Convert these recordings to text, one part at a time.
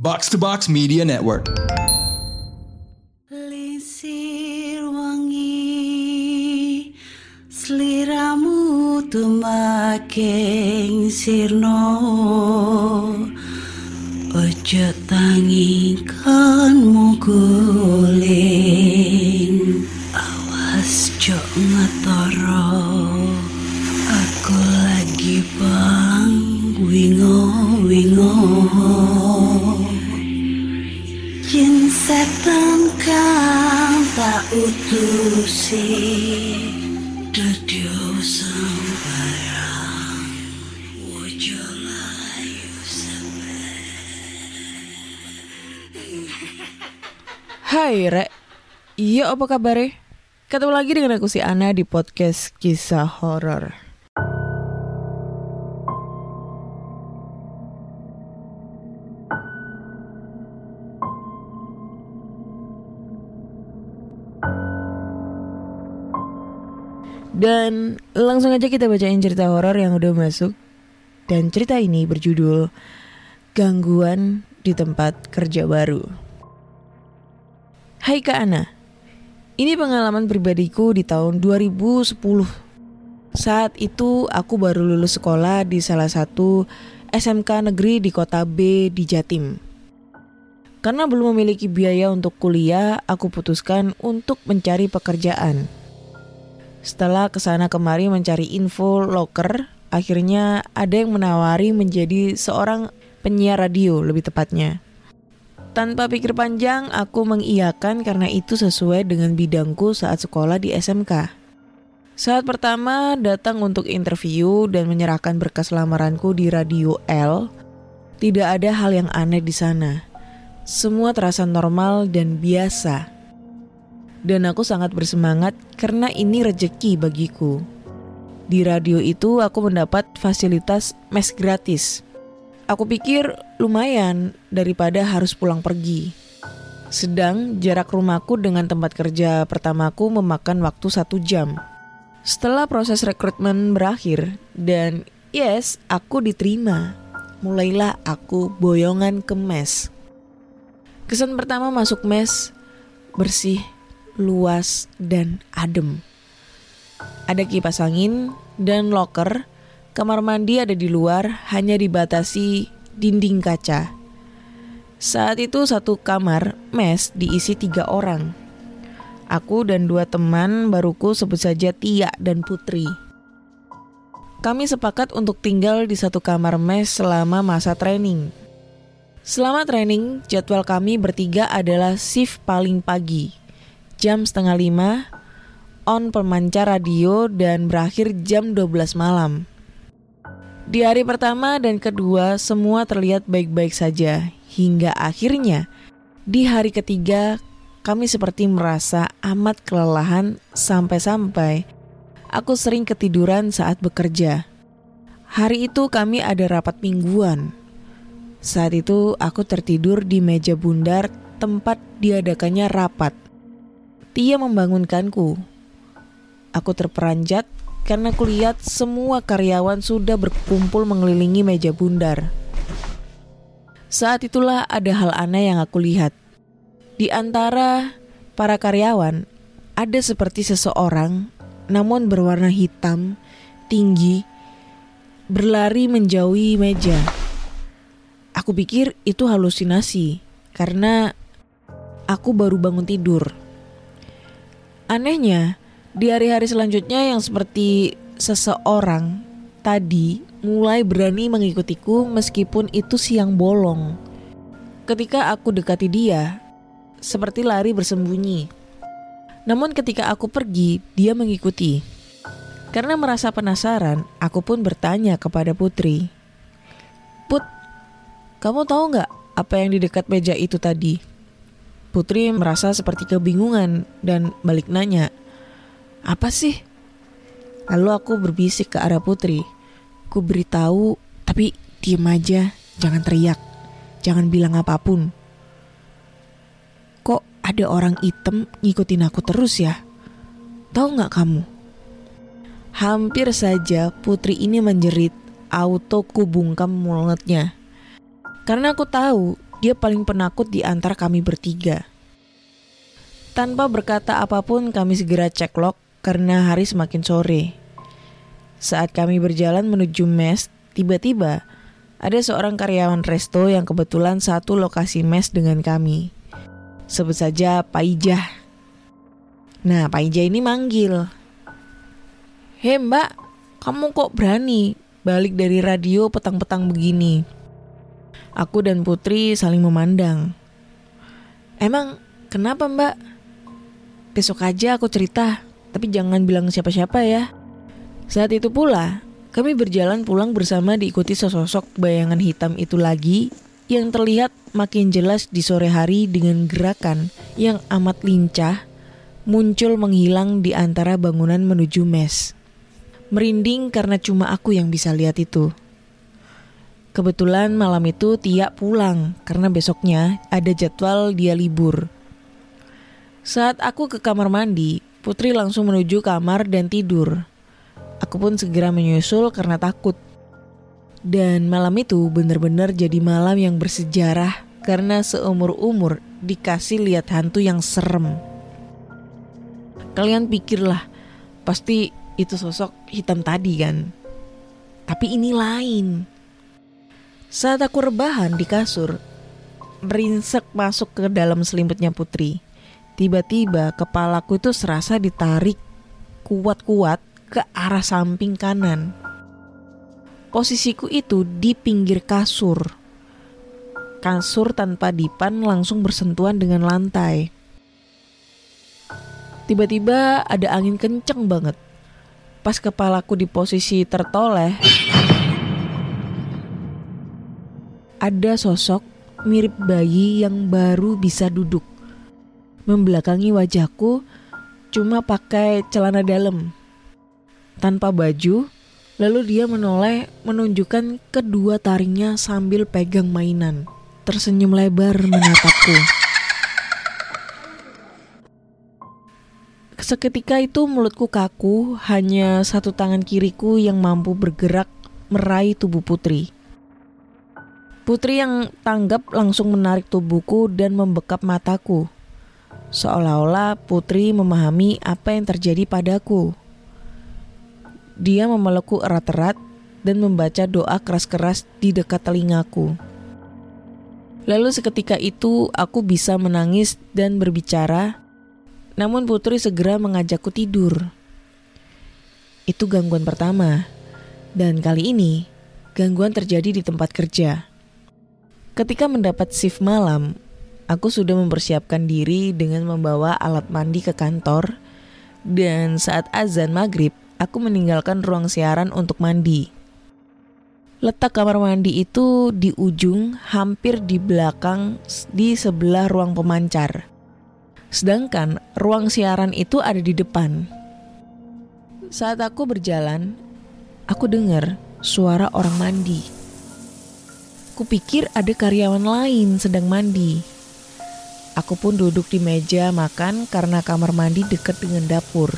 Box to Box Media Network. Lisir wangi tumaking sirno Ojo tangi kan Hai Rek, iya apa kabar Ketemu lagi dengan aku si Ana di podcast kisah horor. Dan langsung aja kita bacain cerita horor yang udah masuk. Dan cerita ini berjudul Gangguan di Tempat Kerja Baru. Hai Kak Ana, ini pengalaman pribadiku di tahun 2010. Saat itu aku baru lulus sekolah di salah satu SMK negeri di kota B di Jatim. Karena belum memiliki biaya untuk kuliah, aku putuskan untuk mencari pekerjaan. Setelah ke sana kemari mencari info loker, akhirnya ada yang menawari menjadi seorang penyiar radio lebih tepatnya. Tanpa pikir panjang, aku mengiyakan karena itu sesuai dengan bidangku saat sekolah di SMK. Saat pertama datang untuk interview dan menyerahkan berkas lamaranku di Radio L, tidak ada hal yang aneh di sana. Semua terasa normal dan biasa. Dan aku sangat bersemangat karena ini rejeki bagiku. Di radio itu aku mendapat fasilitas mes gratis. Aku pikir lumayan daripada harus pulang pergi. Sedang jarak rumahku dengan tempat kerja pertamaku memakan waktu satu jam. Setelah proses rekrutmen berakhir dan yes, aku diterima. Mulailah aku boyongan ke mes. Kesan pertama masuk mes bersih, luas, dan adem. Ada kipas angin dan loker Kamar mandi ada di luar, hanya dibatasi dinding kaca. Saat itu satu kamar mes diisi tiga orang. Aku dan dua teman baruku sebut saja Tia dan Putri. Kami sepakat untuk tinggal di satu kamar mes selama masa training. Selama training, jadwal kami bertiga adalah shift paling pagi. Jam setengah lima, on pemancar radio dan berakhir jam 12 malam. Di hari pertama dan kedua semua terlihat baik-baik saja hingga akhirnya di hari ketiga kami seperti merasa amat kelelahan sampai-sampai aku sering ketiduran saat bekerja. Hari itu kami ada rapat mingguan. Saat itu aku tertidur di meja bundar tempat diadakannya rapat. Tia membangunkanku. Aku terperanjat karena kulihat semua karyawan sudah berkumpul mengelilingi meja bundar. Saat itulah ada hal aneh yang aku lihat. Di antara para karyawan, ada seperti seseorang, namun berwarna hitam, tinggi, berlari menjauhi meja. Aku pikir itu halusinasi karena aku baru bangun tidur. Anehnya, di hari-hari selanjutnya yang seperti seseorang tadi mulai berani mengikutiku meskipun itu siang bolong. Ketika aku dekati dia, seperti lari bersembunyi. Namun ketika aku pergi, dia mengikuti. Karena merasa penasaran, aku pun bertanya kepada Putri. Put, kamu tahu nggak apa yang di dekat meja itu tadi? Putri merasa seperti kebingungan dan balik nanya, apa sih? Lalu aku berbisik ke arah Putri. Ku beritahu, tapi diem aja, jangan teriak, jangan bilang apa pun. Kok ada orang hitam ngikutin aku terus ya? Tahu nggak kamu? Hampir saja Putri ini menjerit, auto ku bungkam mulutnya. Karena aku tahu dia paling penakut di antara kami bertiga. Tanpa berkata apa pun, kami segera cek log karena hari semakin sore. Saat kami berjalan menuju mes, tiba-tiba ada seorang karyawan resto yang kebetulan satu lokasi mes dengan kami. Sebut saja Pak Ijah. Nah, Pak Ijah ini manggil. Hei mbak, kamu kok berani balik dari radio petang-petang begini? Aku dan Putri saling memandang. Emang kenapa mbak? Besok aja aku cerita, tapi jangan bilang siapa-siapa ya. Saat itu pula, kami berjalan pulang bersama diikuti sesosok bayangan hitam itu lagi yang terlihat makin jelas di sore hari dengan gerakan yang amat lincah muncul menghilang di antara bangunan menuju mes. Merinding karena cuma aku yang bisa lihat itu. Kebetulan malam itu Tia pulang karena besoknya ada jadwal dia libur. Saat aku ke kamar mandi, Putri langsung menuju kamar dan tidur. Aku pun segera menyusul karena takut. Dan malam itu benar-benar jadi malam yang bersejarah karena seumur-umur dikasih lihat hantu yang serem. Kalian pikirlah, pasti itu sosok hitam tadi kan. Tapi ini lain. Saat aku rebahan di kasur, berinsek masuk ke dalam selimutnya Putri. Tiba-tiba kepalaku itu serasa ditarik kuat-kuat ke arah samping kanan. Posisiku itu di pinggir kasur. Kasur tanpa dipan langsung bersentuhan dengan lantai. Tiba-tiba ada angin kenceng banget. Pas kepalaku di posisi tertoleh, ada sosok mirip bayi yang baru bisa duduk. Membelakangi wajahku cuma pakai celana dalam. Tanpa baju, lalu dia menoleh menunjukkan kedua taringnya sambil pegang mainan. Tersenyum lebar menatapku. Seketika itu mulutku kaku, hanya satu tangan kiriku yang mampu bergerak meraih tubuh putri. Putri yang tanggap langsung menarik tubuhku dan membekap mataku. Seolah-olah Putri memahami apa yang terjadi padaku. Dia memelukku erat-erat dan membaca doa keras-keras di dekat telingaku. Lalu seketika itu aku bisa menangis dan berbicara, namun Putri segera mengajakku tidur. Itu gangguan pertama, dan kali ini gangguan terjadi di tempat kerja. Ketika mendapat shift malam, aku sudah mempersiapkan diri dengan membawa alat mandi ke kantor dan saat azan maghrib, aku meninggalkan ruang siaran untuk mandi. Letak kamar mandi itu di ujung hampir di belakang di sebelah ruang pemancar. Sedangkan ruang siaran itu ada di depan. Saat aku berjalan, aku dengar suara orang mandi. Kupikir ada karyawan lain sedang mandi. Aku pun duduk di meja makan karena kamar mandi dekat dengan dapur.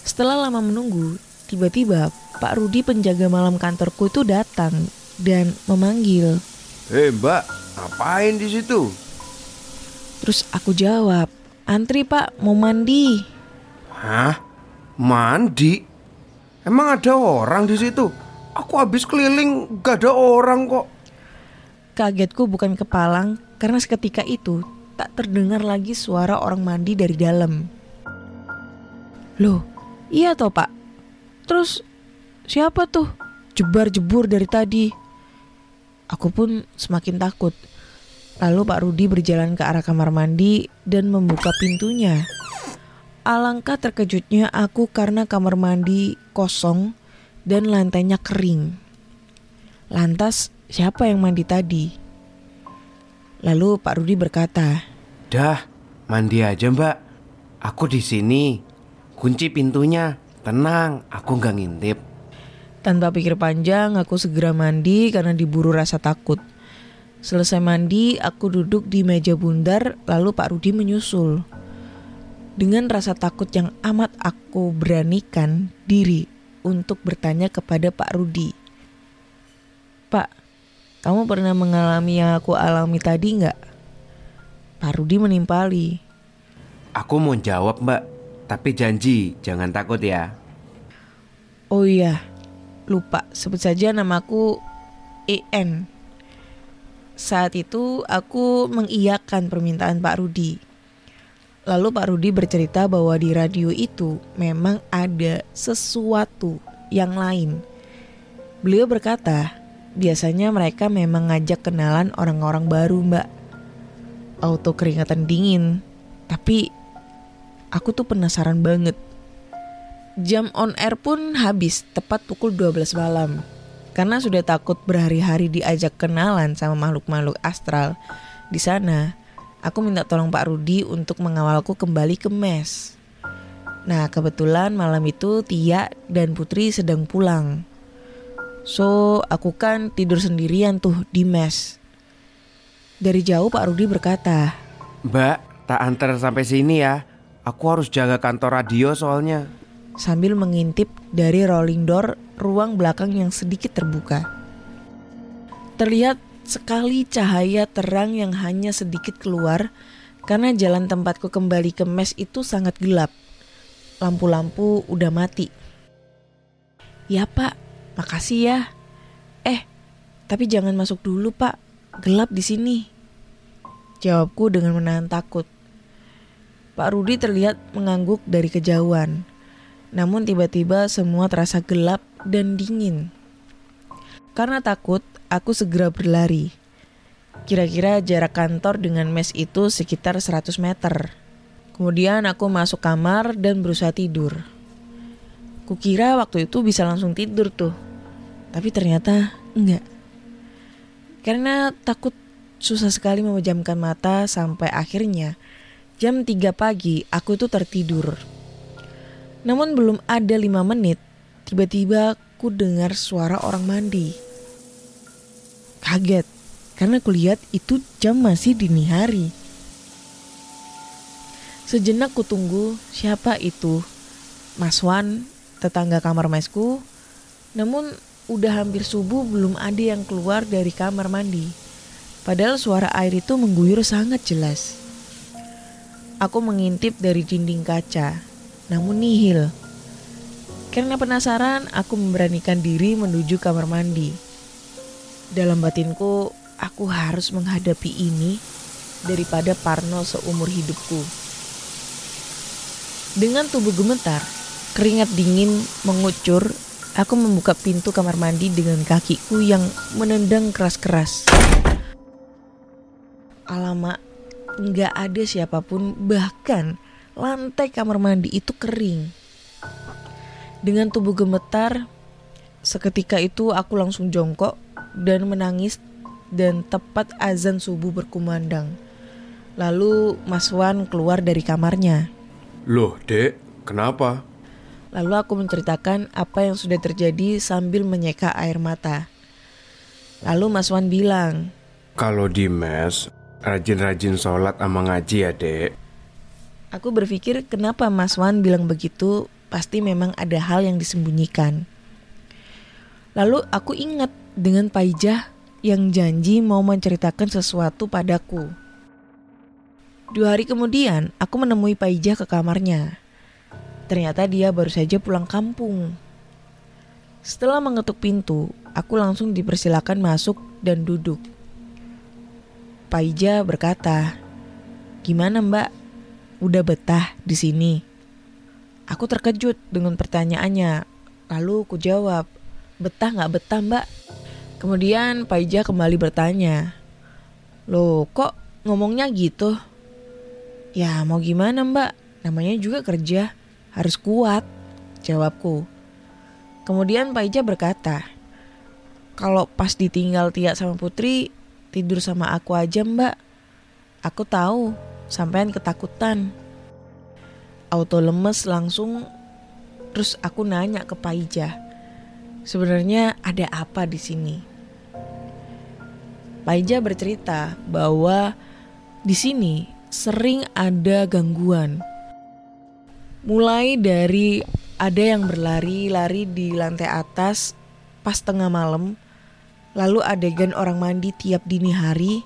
Setelah lama menunggu, tiba-tiba Pak Rudi penjaga malam kantorku itu datang dan memanggil. Hei mbak, ngapain di situ? Terus aku jawab, antri pak mau mandi. Hah? Mandi? Emang ada orang di situ? Aku habis keliling gak ada orang kok. Kagetku bukan kepalang karena seketika itu tak terdengar lagi suara orang mandi dari dalam. Loh, iya toh pak? Terus siapa tuh? Jebar-jebur dari tadi. Aku pun semakin takut. Lalu Pak Rudi berjalan ke arah kamar mandi dan membuka pintunya. Alangkah terkejutnya aku karena kamar mandi kosong dan lantainya kering. Lantas, siapa yang mandi tadi? Lalu Pak Rudi berkata, "Dah, mandi aja, Mbak. Aku di sini. Kunci pintunya. Tenang, aku nggak ngintip." Tanpa pikir panjang, aku segera mandi karena diburu rasa takut. Selesai mandi, aku duduk di meja bundar, lalu Pak Rudi menyusul. Dengan rasa takut yang amat aku beranikan diri untuk bertanya kepada Pak Rudi. Pak, kamu pernah mengalami yang aku alami tadi nggak? Pak Rudi menimpali. Aku mau jawab mbak, tapi janji jangan takut ya. Oh iya, lupa sebut saja namaku EN. Saat itu aku mengiyakan permintaan Pak Rudi. Lalu Pak Rudi bercerita bahwa di radio itu memang ada sesuatu yang lain. Beliau berkata, biasanya mereka memang ngajak kenalan orang-orang baru, Mbak. Auto keringatan dingin. Tapi aku tuh penasaran banget. Jam on air pun habis tepat pukul 12 malam. Karena sudah takut berhari-hari diajak kenalan sama makhluk-makhluk astral di sana, aku minta tolong Pak Rudi untuk mengawalku kembali ke mes. Nah, kebetulan malam itu Tia dan Putri sedang pulang. So, aku kan tidur sendirian tuh di mes. Dari jauh Pak Rudi berkata, Mbak, tak antar sampai sini ya. Aku harus jaga kantor radio soalnya. sambil mengintip dari rolling door ruang belakang yang sedikit terbuka. Terlihat sekali cahaya terang yang hanya sedikit keluar karena jalan tempatku kembali ke mes itu sangat gelap. Lampu-lampu udah mati. Ya pak, makasih ya. Eh, tapi jangan masuk dulu pak, gelap di sini. Jawabku dengan menahan takut. Pak Rudi terlihat mengangguk dari kejauhan. Namun tiba-tiba semua terasa gelap dan dingin. Karena takut, aku segera berlari. Kira-kira jarak kantor dengan mes itu sekitar 100 meter. Kemudian aku masuk kamar dan berusaha tidur. Kukira waktu itu bisa langsung tidur tuh. Tapi ternyata enggak. Karena takut susah sekali memejamkan mata sampai akhirnya jam 3 pagi aku tuh tertidur. Namun belum ada lima menit, tiba-tiba ku dengar suara orang mandi. Kaget, karena kulihat itu jam masih dini hari. Sejenak ku tunggu siapa itu. Mas Wan, tetangga kamar mesku. Namun udah hampir subuh belum ada yang keluar dari kamar mandi. Padahal suara air itu mengguyur sangat jelas. Aku mengintip dari dinding kaca, namun nihil. Karena penasaran, aku memberanikan diri menuju kamar mandi. Dalam batinku, aku harus menghadapi ini daripada Parno seumur hidupku. Dengan tubuh gemetar, keringat dingin mengucur, aku membuka pintu kamar mandi dengan kakiku yang menendang keras-keras. Alamak, nggak ada siapa pun, bahkan lantai kamar mandi itu kering. Dengan tubuh gemetar, seketika itu aku langsung jongkok dan menangis dan tepat azan subuh berkumandang. Lalu Mas Wan keluar dari kamarnya. Loh, Dek, kenapa? Lalu aku menceritakan apa yang sudah terjadi sambil menyeka air mata. Lalu Mas Wan bilang, Kalau di mes, rajin-rajin sholat sama ngaji ya, Dek. Aku berpikir kenapa Mas Wan bilang begitu, pasti memang ada hal yang disembunyikan. Lalu aku ingat dengan Paijah yang janji mau menceritakan sesuatu padaku. Dua hari kemudian, aku menemui Paijah ke kamarnya. Ternyata dia baru saja pulang kampung. Setelah mengetuk pintu, aku langsung dipersilakan masuk dan duduk. Paijah berkata, "Gimana, Mbak? Udah betah di sini?" Aku terkejut dengan pertanyaannya. Lalu ku jawab, "Betah nggak betah, Mbak?" Kemudian Paijah kembali bertanya, "Loh, kok ngomongnya gitu?" "Ya, mau gimana, Mbak? Namanya juga kerja, harus kuat." Jawabku. Kemudian Paijah berkata, "Kalau pas ditinggal Tia sama Putri, tidur sama aku aja, Mbak. Aku tahu, sampean ketakutan." Auto lemes langsung terus aku nanya ke Paijah. Sebenarnya ada apa di sini? Paijah bercerita bahwa di sini sering ada gangguan. Mulai dari ada yang berlari-lari di lantai atas pas tengah malam, lalu adegan orang mandi tiap dini hari,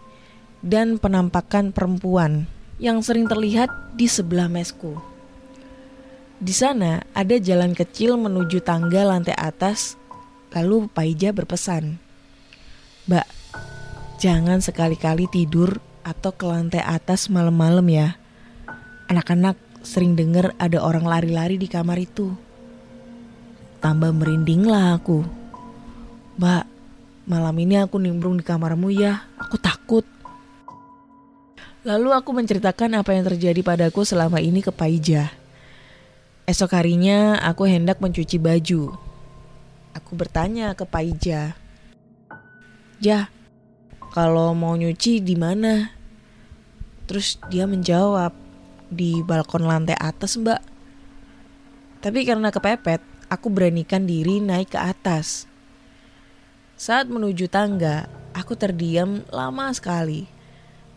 dan penampakan perempuan yang sering terlihat di sebelah mesku. Di sana ada jalan kecil menuju tangga lantai atas, lalu Paija berpesan, Mbak, jangan sekali-kali tidur atau ke lantai atas malam-malam ya. Anak-anak sering dengar ada orang lari-lari di kamar itu. Tambah merindinglah aku. Mbak, malam ini aku nimbrung di kamarmu ya, aku takut. Lalu aku menceritakan apa yang terjadi padaku selama ini ke Paija. Esok harinya aku hendak mencuci baju. Aku bertanya ke Paija. Ja, kalau mau nyuci di mana? Terus dia menjawab, di balkon lantai atas mbak. Tapi karena kepepet, aku beranikan diri naik ke atas. Saat menuju tangga, aku terdiam lama sekali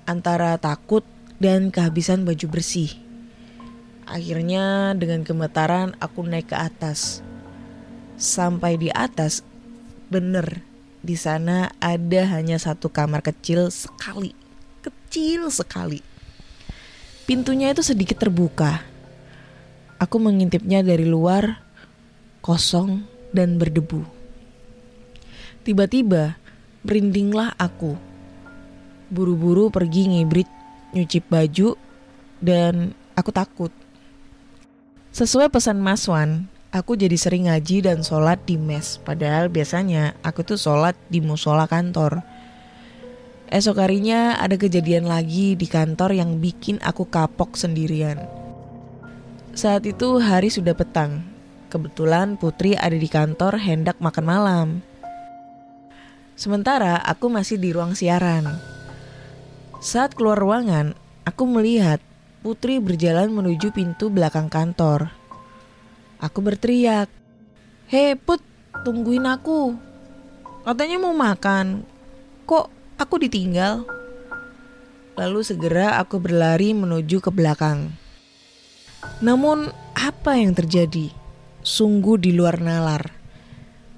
antara takut dan kehabisan baju bersih. Akhirnya dengan gemetaran aku naik ke atas. Sampai di atas, bener di sana ada hanya satu kamar kecil sekali, kecil sekali. Pintunya itu sedikit terbuka. Aku mengintipnya dari luar, kosong dan berdebu. Tiba-tiba, merindinglah aku buru-buru pergi ngibrit nyuci baju dan aku takut. Sesuai pesan Mas Wan, aku jadi sering ngaji dan sholat di mes. Padahal biasanya aku tuh sholat di musola kantor. Esok harinya ada kejadian lagi di kantor yang bikin aku kapok sendirian. Saat itu hari sudah petang. Kebetulan Putri ada di kantor hendak makan malam. Sementara aku masih di ruang siaran. Saat keluar ruangan, aku melihat Putri berjalan menuju pintu belakang kantor. Aku berteriak, "Hei Put, tungguin aku. Katanya mau makan. Kok aku ditinggal?" Lalu segera aku berlari menuju ke belakang. Namun apa yang terjadi? Sungguh di luar nalar.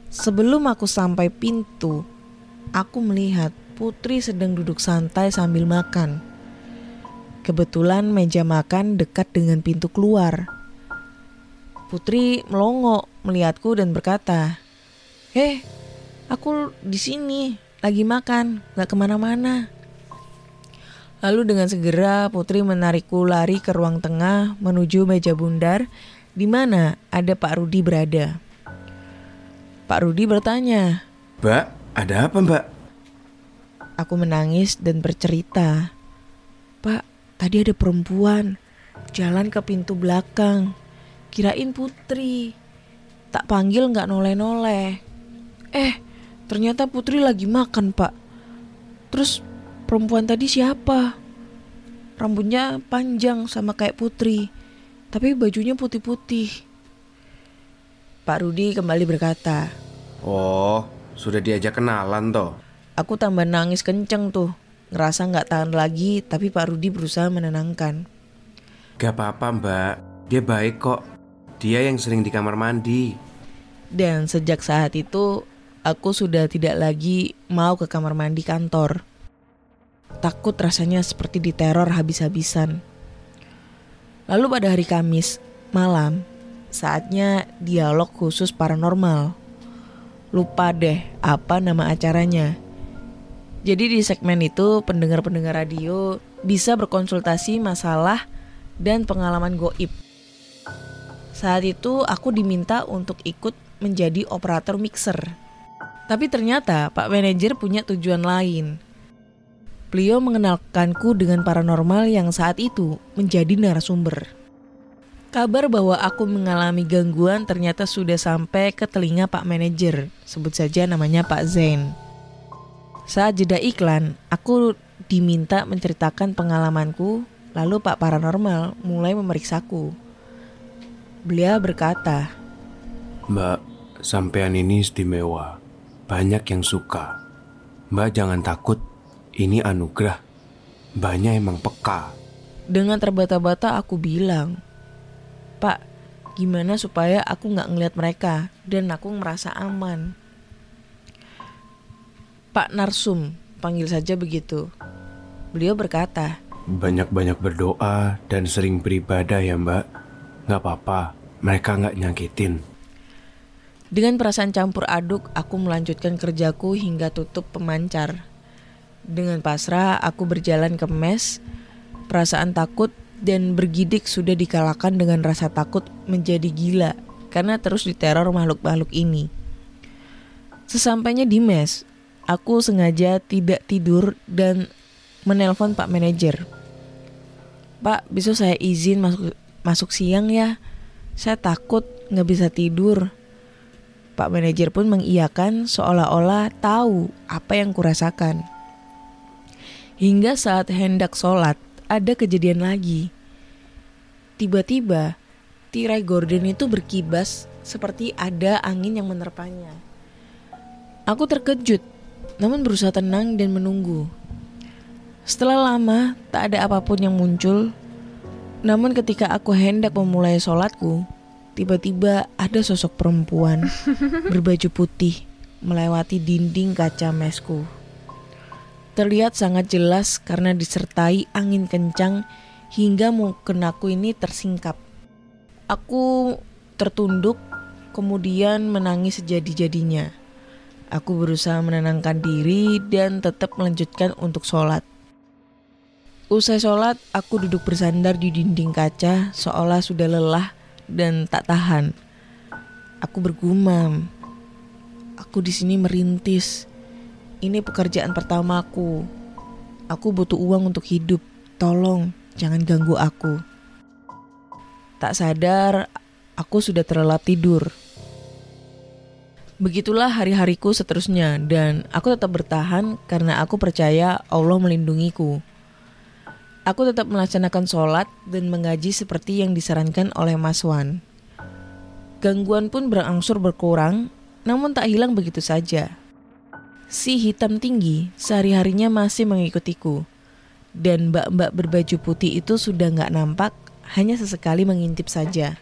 Sebelum aku sampai pintu, aku melihat Putri sedang duduk santai sambil makan. Kebetulan meja makan dekat dengan pintu keluar. Putri melongo melihatku dan berkata, "Heh, aku di sini lagi makan, gak ke mana-mana." Lalu dengan segera Putri menarikku lari ke ruang tengah menuju meja bundar di mana ada Pak Rudi berada. Pak Rudi bertanya, Mbak, ada apa mbak? Aku menangis dan bercerita. Pak, tadi ada perempuan jalan ke pintu belakang. Kirain putri. Tak panggil nggak noleh-noleh. Eh, ternyata putri lagi makan, Pak. Terus perempuan tadi siapa? Rambutnya panjang sama kayak putri. Tapi bajunya putih-putih. Pak Rudi kembali berkata, Oh, sudah diajak kenalan toh? Aku tambah nangis kenceng tuh. Ngerasa nggak tahan lagi, tapi Pak Rudi berusaha menenangkan. Gak apa-apa mbak, dia baik kok. Dia yang sering di kamar mandi. Dan sejak saat itu, aku sudah tidak lagi mau ke kamar mandi kantor. Takut rasanya seperti diteror habis-habisan. Lalu pada hari Kamis, malam, saatnya dialog khusus paranormal. Lupa deh apa nama acaranya. Jadi di segmen itu pendengar-pendengar radio bisa berkonsultasi masalah dan pengalaman goib. Saat itu aku diminta untuk ikut menjadi operator mixer. Tapi ternyata Pak Manajer punya tujuan lain. Beliau mengenalkanku dengan paranormal yang saat itu menjadi narasumber. Kabar bahwa aku mengalami gangguan ternyata sudah sampai ke telinga Pak Manajer, sebut saja namanya Pak Zain. Saat jeda iklan, aku diminta menceritakan pengalamanku, lalu Pak Paranormal mulai memeriksaku. Beliau berkata, Mbak, sampean ini istimewa. Banyak yang suka. Mbak jangan takut, ini anugerah. Mbaknya emang peka. Dengan terbata-bata aku bilang, Pak, gimana supaya aku nggak ngeliat mereka dan aku merasa aman? Pak Narsum, panggil saja begitu. Beliau berkata, Banyak-banyak berdoa dan sering beribadah ya mbak. Nggak apa-apa, mereka nggak nyakitin. Dengan perasaan campur aduk, aku melanjutkan kerjaku hingga tutup pemancar. Dengan pasrah, aku berjalan ke mes. Perasaan takut dan bergidik sudah dikalahkan dengan rasa takut menjadi gila karena terus diteror makhluk-makhluk ini. Sesampainya di mes, aku sengaja tidak tidur dan menelpon Pak Manajer. Pak, besok saya izin masuk masuk siang ya. Saya takut nggak bisa tidur. Pak manajer pun mengiyakan seolah-olah tahu apa yang kurasakan. Hingga saat hendak sholat, ada kejadian lagi. Tiba-tiba, tirai gorden itu berkibas seperti ada angin yang menerpanya. Aku terkejut, namun berusaha tenang dan menunggu. Setelah lama, tak ada apa pun yang muncul. Namun ketika aku hendak memulai sholatku, tiba-tiba ada sosok perempuan berbaju putih melewati dinding kaca mesku. Terlihat sangat jelas karena disertai angin kencang hingga mukenaku ini tersingkap. Aku tertunduk kemudian menangis sejadi-jadinya. Aku berusaha menenangkan diri dan tetap melanjutkan untuk sholat. Usai sholat, aku duduk bersandar di dinding kaca seolah sudah lelah dan tak tahan. Aku bergumam. Aku di sini merintis. Ini pekerjaan pertamaku. Aku butuh uang untuk hidup. Tolong, jangan ganggu aku. Tak sadar, aku sudah terlelap tidur. Begitulah hari-hariku seterusnya dan aku tetap bertahan karena aku percaya Allah melindungiku. Aku tetap melaksanakan sholat dan mengaji seperti yang disarankan oleh Mas Wan. Gangguan pun berangsur berkurang, namun tak hilang begitu saja. Si hitam tinggi sehari-harinya masih mengikutiku. Dan mbak-mbak berbaju putih itu sudah nggak nampak, hanya sesekali mengintip saja.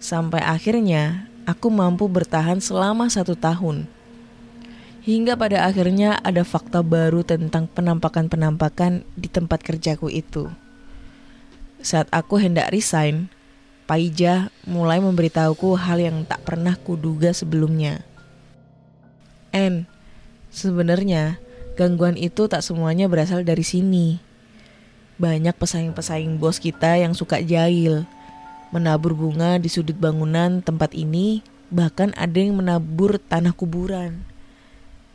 Sampai akhirnya aku mampu bertahan selama satu tahun. Hingga pada akhirnya ada fakta baru tentang penampakan-penampakan di tempat kerjaku itu. Saat aku hendak resign, Paija mulai memberitahuku hal yang tak pernah kuduga sebelumnya. N, sebenarnya gangguan itu tak semuanya berasal dari sini. Banyak pesaing-pesaing bos kita yang suka jahil, menabur bunga di sudut bangunan tempat ini, bahkan ada yang menabur tanah kuburan.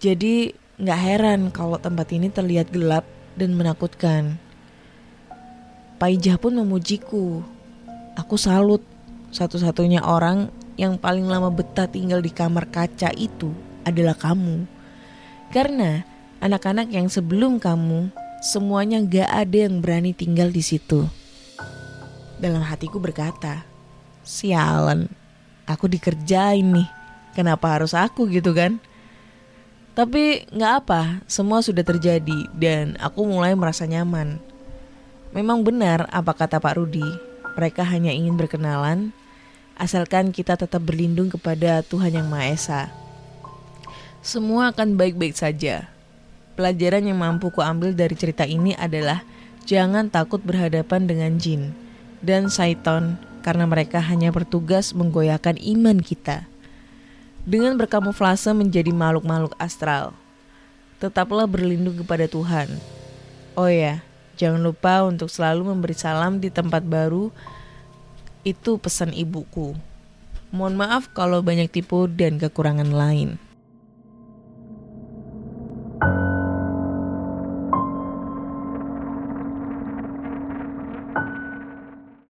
Jadi nggak heran kalau tempat ini terlihat gelap dan menakutkan. Paijah pun memujiku. Aku salut. Satu-satunya orang yang paling lama betah tinggal di kamar kaca itu adalah kamu. Karena anak-anak yang sebelum kamu semuanya gak ada yang berani tinggal di situ. Dalam hatiku berkata, sialan, aku dikerjain nih. Kenapa harus aku gitu kan? Tapi nggak apa, semua sudah terjadi dan aku mulai merasa nyaman. Memang benar apa kata Pak Rudi, mereka hanya ingin berkenalan, asalkan kita tetap berlindung kepada Tuhan Yang Maha Esa. Semua akan baik-baik saja. Pelajaran yang mampu kuambil dari cerita ini adalah jangan takut berhadapan dengan jin dan syaiton karena mereka hanya bertugas menggoyahkan iman kita dengan berkamuflase menjadi makhluk-makhluk astral. Tetaplah berlindung kepada Tuhan. Oh ya, jangan lupa untuk selalu memberi salam di tempat baru. Itu pesan ibuku. Mohon maaf kalau banyak tipu dan kekurangan lain.